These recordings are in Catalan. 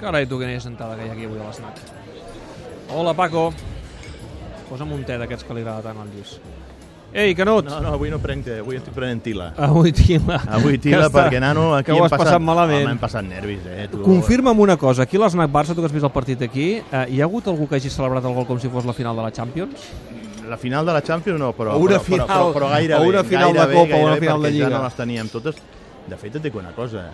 Carai, tu, quina sentada que hi ha aquí avui a l'esnac. Hola, Paco. Posa'm un te d'aquests que li agrada tant al Lluís. Ei, Canut! No, no, avui no prenc té, avui estic prenent tila. Avui tila. Avui tila Que està- perquè, nano, aquí que ho hem has passat malament. Home, hem passat nervis, eh? Tu... Confirma'm una cosa, aquí a l'Snac Barça, tu que has vist el partit aquí, eh, hi ha hagut algú que hagi celebrat el gol com si fos la final de la Champions? La final de la Champions no, però, una però, final- però, però, però gairebé. o una final de gairebé, Copa o una final de Lliga. Ja no les teníem totes. De fet, et dic una cosa,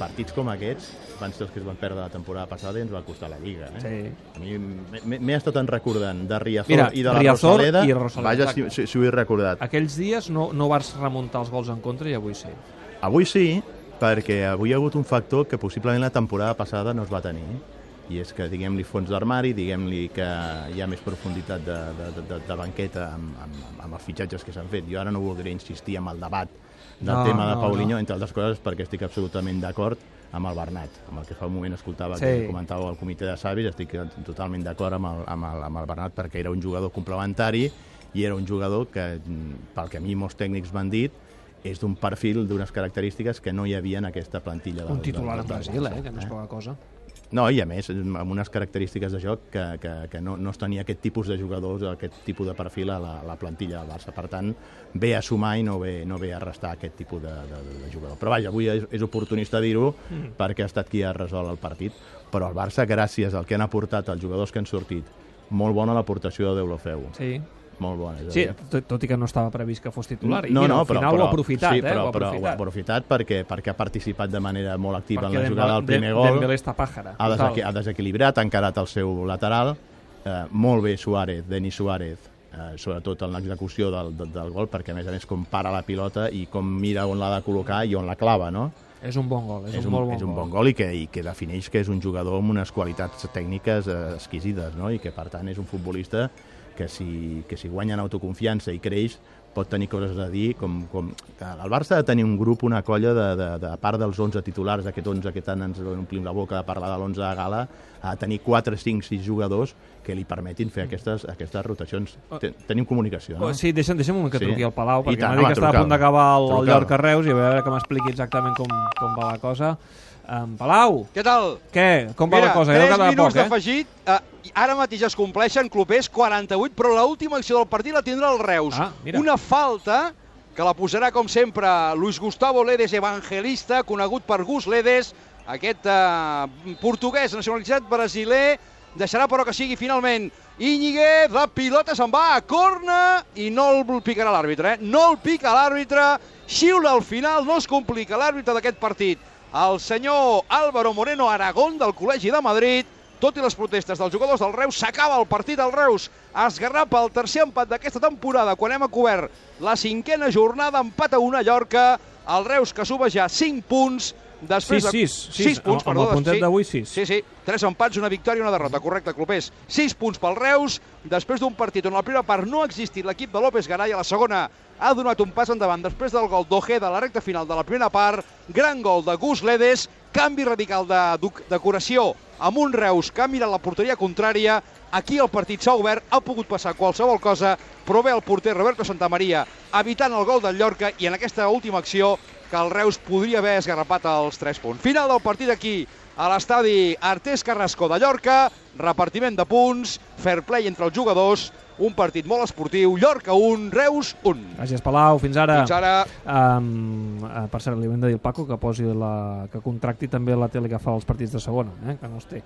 partits com aquests van ser els que es van perdre la temporada passada i ens va costar la Lliga. Eh? Sí. A mi m'he- estat en recordant de Riazor Mira, i de la Riazor Rosaleda. i Rosaleda, Vaja, si, si, si ho he recordat. Aquells dies no, no vas remuntar els gols en contra i avui sí. Avui sí, perquè avui hi ha hagut un factor que possiblement la temporada passada no es va tenir, i és que, diguem-li, fons d'armari, diguem-li que hi ha més profunditat de, de, de, de banqueta amb, amb, amb els fitxatges que s'han fet. Jo ara no voldria insistir en el debat del No, tema de no, Paulinho, no. entre altres coses perquè estic absolutament d'acord amb el Bernat, amb el que fa un moment escoltava Sí. que comentava el comitè de savis, estic totalment d'acord amb, el, amb, el, amb el Bernat perquè era un jugador complementari i era un jugador que, mm, pel que a mi molts tècnics m'han dit, és d'un perfil, d'unes característiques que no hi havia en aquesta plantilla. Del, Un titular del, en del Brasil, eh, que no és poca cosa. No, i a més, amb unes característiques de joc que, que, que no, no es tenia aquest tipus de jugadors, aquest tipus de perfil a la, a la plantilla del Barça. Per tant, ve a sumar i no ve, no ve a restar aquest tipus de, de, de jugador. Però vaja, avui és, és oportunista dir-ho Mm. perquè ha estat qui ha resolt el partit. Però el Barça, gràcies al que han aportat els jugadors que han sortit, molt bona l'aportació de Deulofeu. Sí. Molt bona. Sí, tot, tot i que no estava previst que fos titular. I no, mira, no, al però, final però, ho ha aprofitat, sí, eh? però, ho ha però aprofitat. ho ha aprofitat perquè, perquè ha participat de manera molt activa Perquè en la jugada del primer gol. Dembélé està pàjara, Ha, desequi ha desequilibrat, ha encarat el seu lateral. Eh, molt bé Suárez, Denis Suárez, eh, sobretot en l'execució del, del, del gol, perquè a més a més com para la pilota i com mira on l'ha de col·locar i on la clava, no? És un bon gol, és, és un, molt bon és un gol. bon gol i que, i que defineix que és un jugador amb unes qualitats tècniques eh, exquisides, no? I que per tant és un futbolista que si, que si guanya en autoconfiança i creix pot tenir coses a dir, com, com que el Barça ha de tenir un grup, una colla, de, de, de a part dels 11 titulars, aquest 11 que tant ens omplim la boca de parlar de l'11 a gala, ha de tenir 4, 5, 6 jugadors que li permetin fer aquestes, aquestes rotacions. Ten, tenim comunicació, no? Oh, sí, deixa'm, deixa'm un moment que Sí. truqui al Palau, perquè m'ha dit que estava a punt d'acabar el, el. Llorca Reus i a veure que m'expliqui exactament com, com va la cosa. Um, Palau, Què tal? què? Com va Mira, la cosa? 3 Creu que va minuts poc, eh? d'afegit. Eh, ara mateix es compleixen clubers 48, però l'última acció del partit la tindrà el Reus. Ah, mira. Una falta que la posarà, com sempre, Luis Gustavo Ledes Evangelista, conegut per Gus Ledes, aquest eh, portuguès nacionalitzat brasiler, deixarà però que sigui finalment Íñiguez, la pilota se'n va a corna i no el picarà l'àrbitre, eh? No el pica l'àrbitre, xiula al final, no es complica l'àrbitre d'aquest partit. El senyor Álvaro Moreno Aragón del Col·legi de Madrid, tot i les protestes dels jugadors del Reus, s'acaba el partit al Reus. Esgarrapa el tercer empat d'aquesta temporada quan hem cobert la cinquena jornada, empat a una Llorca, el Reus que suma ja 5 punts, després Sis, de... sis, sis. punts, Amb- amb perdó. el puntet sí. d'avui, sis. Sí, sí, tres empats, una victòria i una derrota, correcte, Clopés. 6 punts pel Reus, després d'un partit on a la primera part no ha existit l'equip de López Garay, a la segona ha donat un pas endavant després del gol d'Ojeda a la recta final de la primera part, gran gol de Gus Ledes, canvi radical de duc- decoració amb un Reus que ha mirat la porteria contrària, aquí el partit s'ha obert, ha pogut passar qualsevol cosa, però bé el porter Roberto Santamaria evitant el gol del Llorca i en aquesta última acció que el Reus podria haver esgarrapat els 3 punts. Final del partit aquí, a l'estadi Artés Carrasco de Llorca, repartiment de punts, fair play entre els jugadors, un partit molt esportiu, Llorca 1, Reus 1. Gràcies, Palau. Fins ara. Fins ara. Um, per cert, li hem de dir al Paco que posi la, que contracti també la tele que fa els partits de segona, eh? que no els té.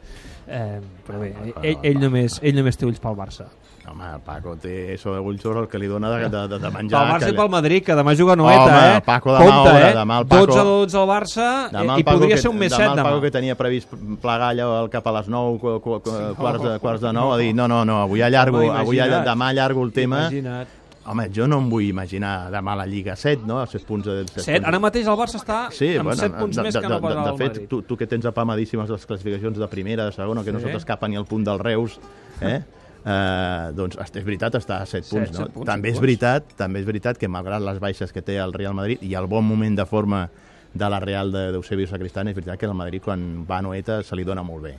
Eh, però bé, ell, ell, només, ell només té ulls pel Barça. Home, el Paco té això de ulls el que li dona de, de, de, de menjar. Pel Barça que i pel Madrid, que demà juga Noeta, Home, eh? el Paco demà Compte, eh? demà el Paco- 12 a 12 al Barça Demà eh, el i Paco podria que, ser un més demà 7 el demà. Paco que tenia previst plegar allò cap a les 9, qu qu qu quarts, de, quarts de 9, ha dit no, no, no, avui allargo, Home, avui allargo. Demà allargo el tema. Imagina't. Home, jo no em vull imaginar demà la Lliga 7, no? 7 punts de... 7 7, ara mateix el Barça està Sí, amb bueno, 7 punts de, més de, que no pas el de fet, tu, tu que tens apamadíssimes les classificacions de primera, de segona, que no Sí. se t'escapa ni el punt del Reus, eh? Uh, doncs és veritat, està a 7 Set, punts, no? set punts, també és punts. veritat, també és veritat que malgrat les baixes que té el Real Madrid i el bon moment de forma de la Real de- d'Eusebio Sacristán, és veritat que el Madrid quan va a Noeta se li dona molt bé.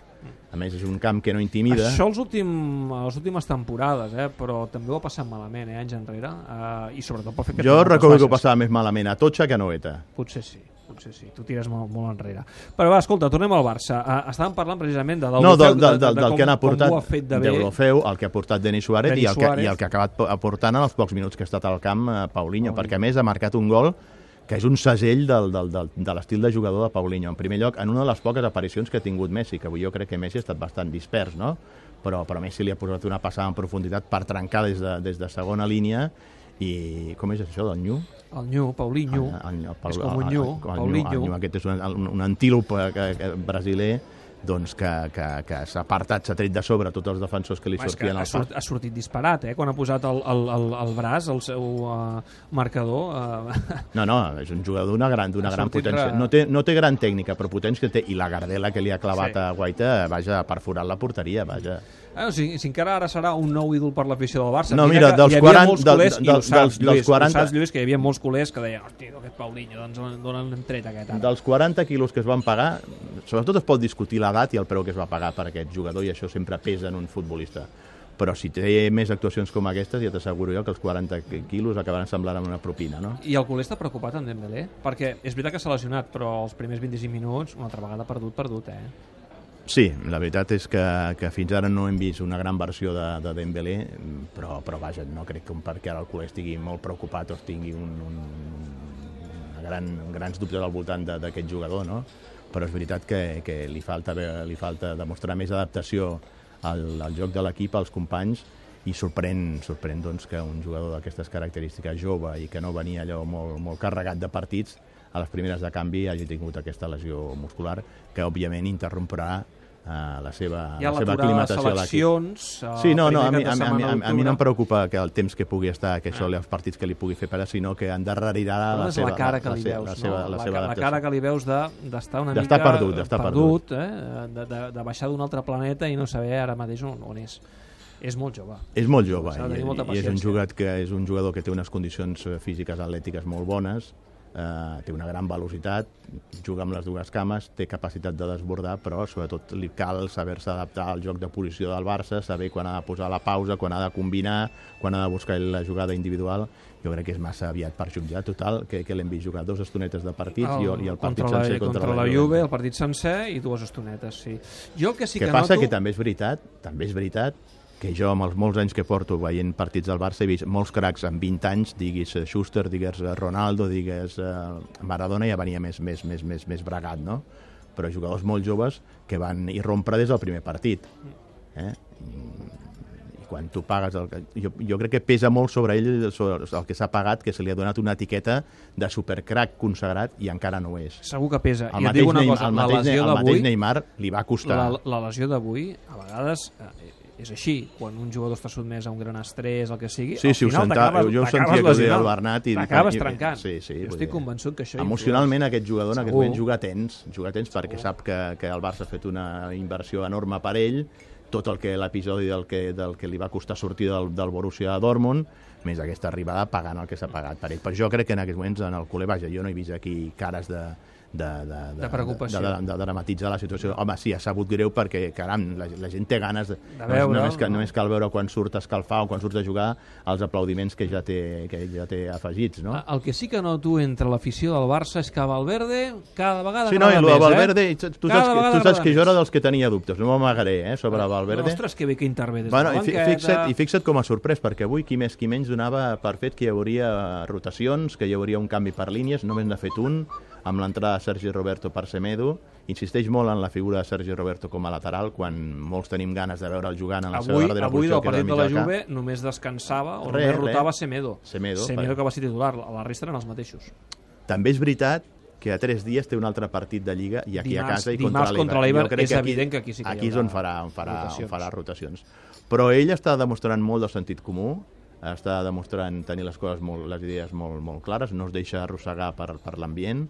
A més, és un camp que no intimida. Això els últim, les últimes temporades, eh? però també ho ha passat malament eh, anys enrere, eh, i sobretot pel fet que Jo recordo que ho passava més malament a Totxa que a Noeta. Potser sí. potser sí, tu tires molt, molt enrere. Però va, escolta, tornem al Barça. Uh, estàvem parlant precisament de No, Deulofeu, del, del, de, de, del, de del que han aportat fet de bé. Deulofeu, el que ha aportat Denis Suárez, Denis i, el que, Suárez. i el que ha acabat aportant en els pocs minuts que ha estat al camp eh, Paulinho, Paulinho. perquè a més ha marcat un gol que és un segell del, del, del, de l'estil de jugador de Paulinho. En primer lloc, en una de les poques aparicions que ha tingut Messi, que avui jo crec que Messi ha estat bastant dispers, no? però, però Messi li ha posat una passada en profunditat per trencar des de, des de segona línia i com és això del Nyu? El Nyu, Paulinho, El- el- el Paul- és com un el- Nyu, el- el Paulinho. el aquest és un, un, un antílop eh, que, que, brasiler doncs que, que, que s'ha apartat, s'ha tret de sobre tots els defensors que li que sortien ha, al pas. ha sortit disparat, eh? Quan ha posat el, el, el, el braç, el seu uh, marcador... Uh, No, no, és un jugador d'una gran, d'una Ha gran potència. re- No té, no té gran tècnica, però potència té. I la gardela que li ha clavat Sí. a Guaita, vaja, ha perforat la porteria, vaja. Eh, si, si encara ara serà un nou ídol per l'afició del Barça... No, mira que dels hi havia 40 molts del- culers, i del- ho saps, dels- dels Lluís, 40 ho saps, Lluís, que hi havia molts culers que deien, hòstia, aquest Paulinho, doncs d'on han tret aquest ara? Dels 40 quilos que es van pagar, sobretot es pot discutir l'edat i el preu que es va pagar per aquest jugador, i això sempre pesa en un futbolista. Però si té més actuacions com aquestes, ja t'asseguro jo que els 40 quilos acabaran semblant amb una propina, no? I el culer està preocupat amb Dembélé? Perquè és veritat que s'ha lesionat, però els primers 25 minuts, una altra vegada perdut, perdut, eh? Sí, la veritat és que, que fins ara no hem vist una gran versió de, de Dembélé, però, però vaja, no crec que perquè ara el culer estigui molt preocupat o tingui un, un, una gran, grans dubtes al voltant d'aquest jugador, no? Però és veritat que, que li, falta, li falta demostrar més adaptació al, al joc de l'equip, als companys, i sorprèn, sorprèn doncs, que un jugador d'aquestes característiques jove i que no venia allò molt, molt carregat de partits, a les primeres de canvi hagi tingut aquesta lesió muscular que òbviament interromprà eh, la seva, ha la seva de aclimatació a l'equip. seleccions... el Sí, no, no, a mi, a, de mi, a, mi, a, mi no em preocupa que el temps que pugui estar, que això, els partits que li pugui fer perdre, sinó que endarrerirà la, la seva, la cara que la, li veus, la seva, no? la la, seva la adaptació. cara que li veus de- d'estar una D'estar mica perdut, d'estar perdut eh? de, de, de baixar d'un altre planeta i no saber ara mateix on, on és. És molt jove. És molt jove de i, i és un jugador que és un jugador que té unes condicions eh, físiques atlètiques molt bones, eh, té una gran velocitat, juga amb les dues cames, té capacitat de desbordar, però sobretot li cal saber-se adaptar al joc de posició del Barça, saber quan ha de posar la pausa, quan ha de combinar, quan ha de buscar la jugada individual. Jo crec que és massa aviat per jutjar, total, que, que l'hem vist jugar dos estonetes de partits i, el, i el partit contra sencer la, contra, contra la Juve, el partit sencer i dues estonetes, sí. Jo el que sí que que passa noto... que també és veritat, també és veritat que jo amb els molts anys que porto veient partits del Barça he vist molts cracs amb 20 anys, diguis eh, Schuster, digues eh, Ronaldo, digues eh, Maradona ja venia més, més, més, més, més bregat, no? Però jugadors molt joves que van irrompre des del primer partit. Eh? I quan tu pagues... El, jo, jo crec que pesa molt sobre ell sobre el que s'ha pagat, que se li ha donat una etiqueta de supercrac consagrat i encara no ho és. Segur que pesa. El I et dic una Neymar, cosa, el la mateix, lesió el mateix. Neymar li va costar... La, la lesió d'avui, a vegades, eh, és així. Quan un jugador està sotmès a un gran estrès, el que sigui, Sí, al sí, final t'acabes jo sentia que deia el Bernat i- T'acabes trencant. sí, sí, jo estic dir, convençut que això... Emocionalment aquest jugador en aquest moment juga tens, juga tens perquè sap que, que el Barça ha fet una inversió enorme per ell, tot el que l'episodi del, que, del que li va costar sortir del, del Borussia Dortmund, més aquesta arribada pagant el que s'ha pagat per ell. Però jo crec que en aquests moments en el culer, vaja, jo no he vist aquí cares de, de, de, De preocupació. de, de, de, dramatitzar la situació. Home, sí, ha sabut greu perquè, caram, la, la gent té ganes de, De només- veure'l, només, que, no? només cal veure quan surt a escalfar o quan surt a jugar els aplaudiments que ja té, que ja té afegits, no? El que sí que noto entre l'afició del Barça és que Valverde cada vegada Sí, no, i el de més, Valverde, eh? tu, tu, Cada saps, que, tu saps que jo era dels que tenia dubtes, no m'amagaré, eh, sobre Valverde. Ostres, que bé que intervé des Bueno, de i la banqueta. fixa't, I fixa't com a sorprès, perquè avui qui més qui menys donava per fet que hi hauria rotacions, que hi hauria un canvi per línies, només n'ha fet un, amb l'entrada de Sergi Roberto per Semedo, insisteix molt en la figura de Sergi Roberto com a lateral, quan molts tenim ganes de veure'l jugant en la seva Avui, darrera avui posició, del que és partit de la del. Juve només descansava o Res, només rotava res. Semedo. Semedo, Semedo per- que va ser titular, la resta eren els mateixos. També és veritat que a tres dies té un altre partit de Lliga i aquí Dimarts- a casa i contra contra l'Eibar. l'Eibar Jo crec és evident que aquí sí que hi aquí és on farà, on farà, rotacions. on farà rotacions. Però ell està demostrant molt de sentit comú, està demostrant tenir les coses molt, les idees molt, molt clares, no es deixa arrossegar per, per l'ambient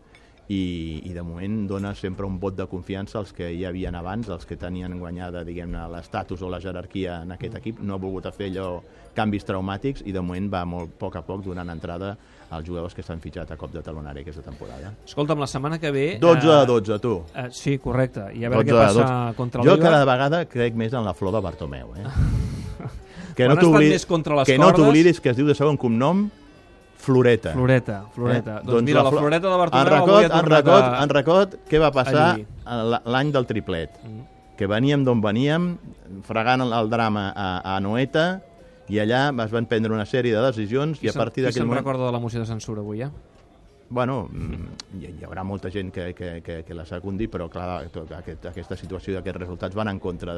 i, i de moment dona sempre un vot de confiança als que hi havien abans, els que tenien guanyada diguem-ne l'estatus o la jerarquia en aquest equip, no ha volgut fer allò canvis traumàtics i de moment va molt a poc a poc donant entrada als jugadors que s'han fitxat a cop de talonari aquesta temporada. Escolta'm, la setmana que ve... 12 eh, a 12, tu. Eh, sí, correcte. I a veure 12 què passa 12. contra Jo l'Eibar. cada vegada crec més en la flor de Bartomeu. Eh? Quan ha estat t'oblidis- més contra les que no cordes- que es diu de segon cognom Floreta. Floreta, Floreta. Eh? Doncs, mira, la, Flo- Floreta de en Bartomeu avui ha en Recot, a... en Recot, què va passar l'any del triplet? Mm. Que veníem d'on veníem, fregant el, el drama a, a Noeta, i allà es van prendre una sèrie de decisions Qui i a se'n- partir qui d'aquell se'n moment... recorda de la moció de censura avui, ja? Bueno, mm, hi, hi haurà molta gent que, que, que, que la secundi, però clar, tot, aquest, aquesta situació i aquests resultats van en contra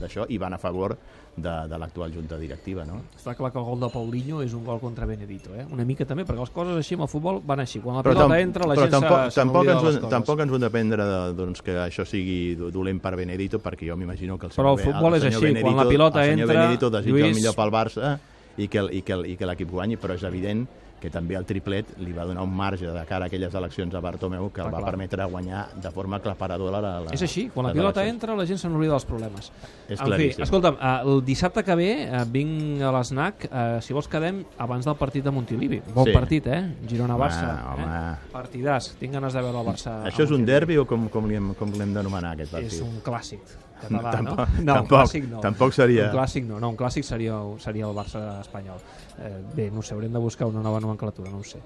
d'això i van a favor de, de l'actual junta directiva, no? Està clar que el gol de Paulinho és un gol contra Benedito, eh? Una mica també, perquè les coses així amb el futbol van així. Quan la Però, pilota tam entra, la però gent tampoc, se- tampoc, ens, tampoc ens ho hem de prendre de, doncs, que això sigui do- dolent per Benedito, perquè jo m'imagino que el Però el senyor, futbol és senyor així, quan la pilota el senyor entra, Benedito desitja Lluís- el millor pel Barça i que, el- i que, el- i que l'equip guanyi, però és evident que també el triplet li va donar un marge de cara a aquelles eleccions a Bartomeu que el va clar. permetre guanyar de forma aclaparadora la, la, És així, quan la les pilota eleccions. entra la gent se n'oblida dels problemes. És en fi, claríssim. escolta'm, eh, el dissabte que ve eh, vinc a l'SNAC, eh, si vols quedem abans del partit de Montilivi. Bon Sí. partit, eh? Girona-Barça. Home. Eh? Partidàs. Tinc ganes de veure el Barça. Això és un derbi o com, com l'hem d'anomenar aquest partit? És un clàssic català, Tampoc- no? No, tampoc- clàssic no. tampoc seria- Un clàssic no, no, un clàssic seria, seria el Barça espanyol. Eh, bé, no sé, haurem de buscar una nova nomenclatura, no ho sé.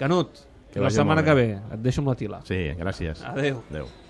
Canut, Que la setmana que ve, et deixo amb la tila. Sí, gràcies. Adéu. Adéu.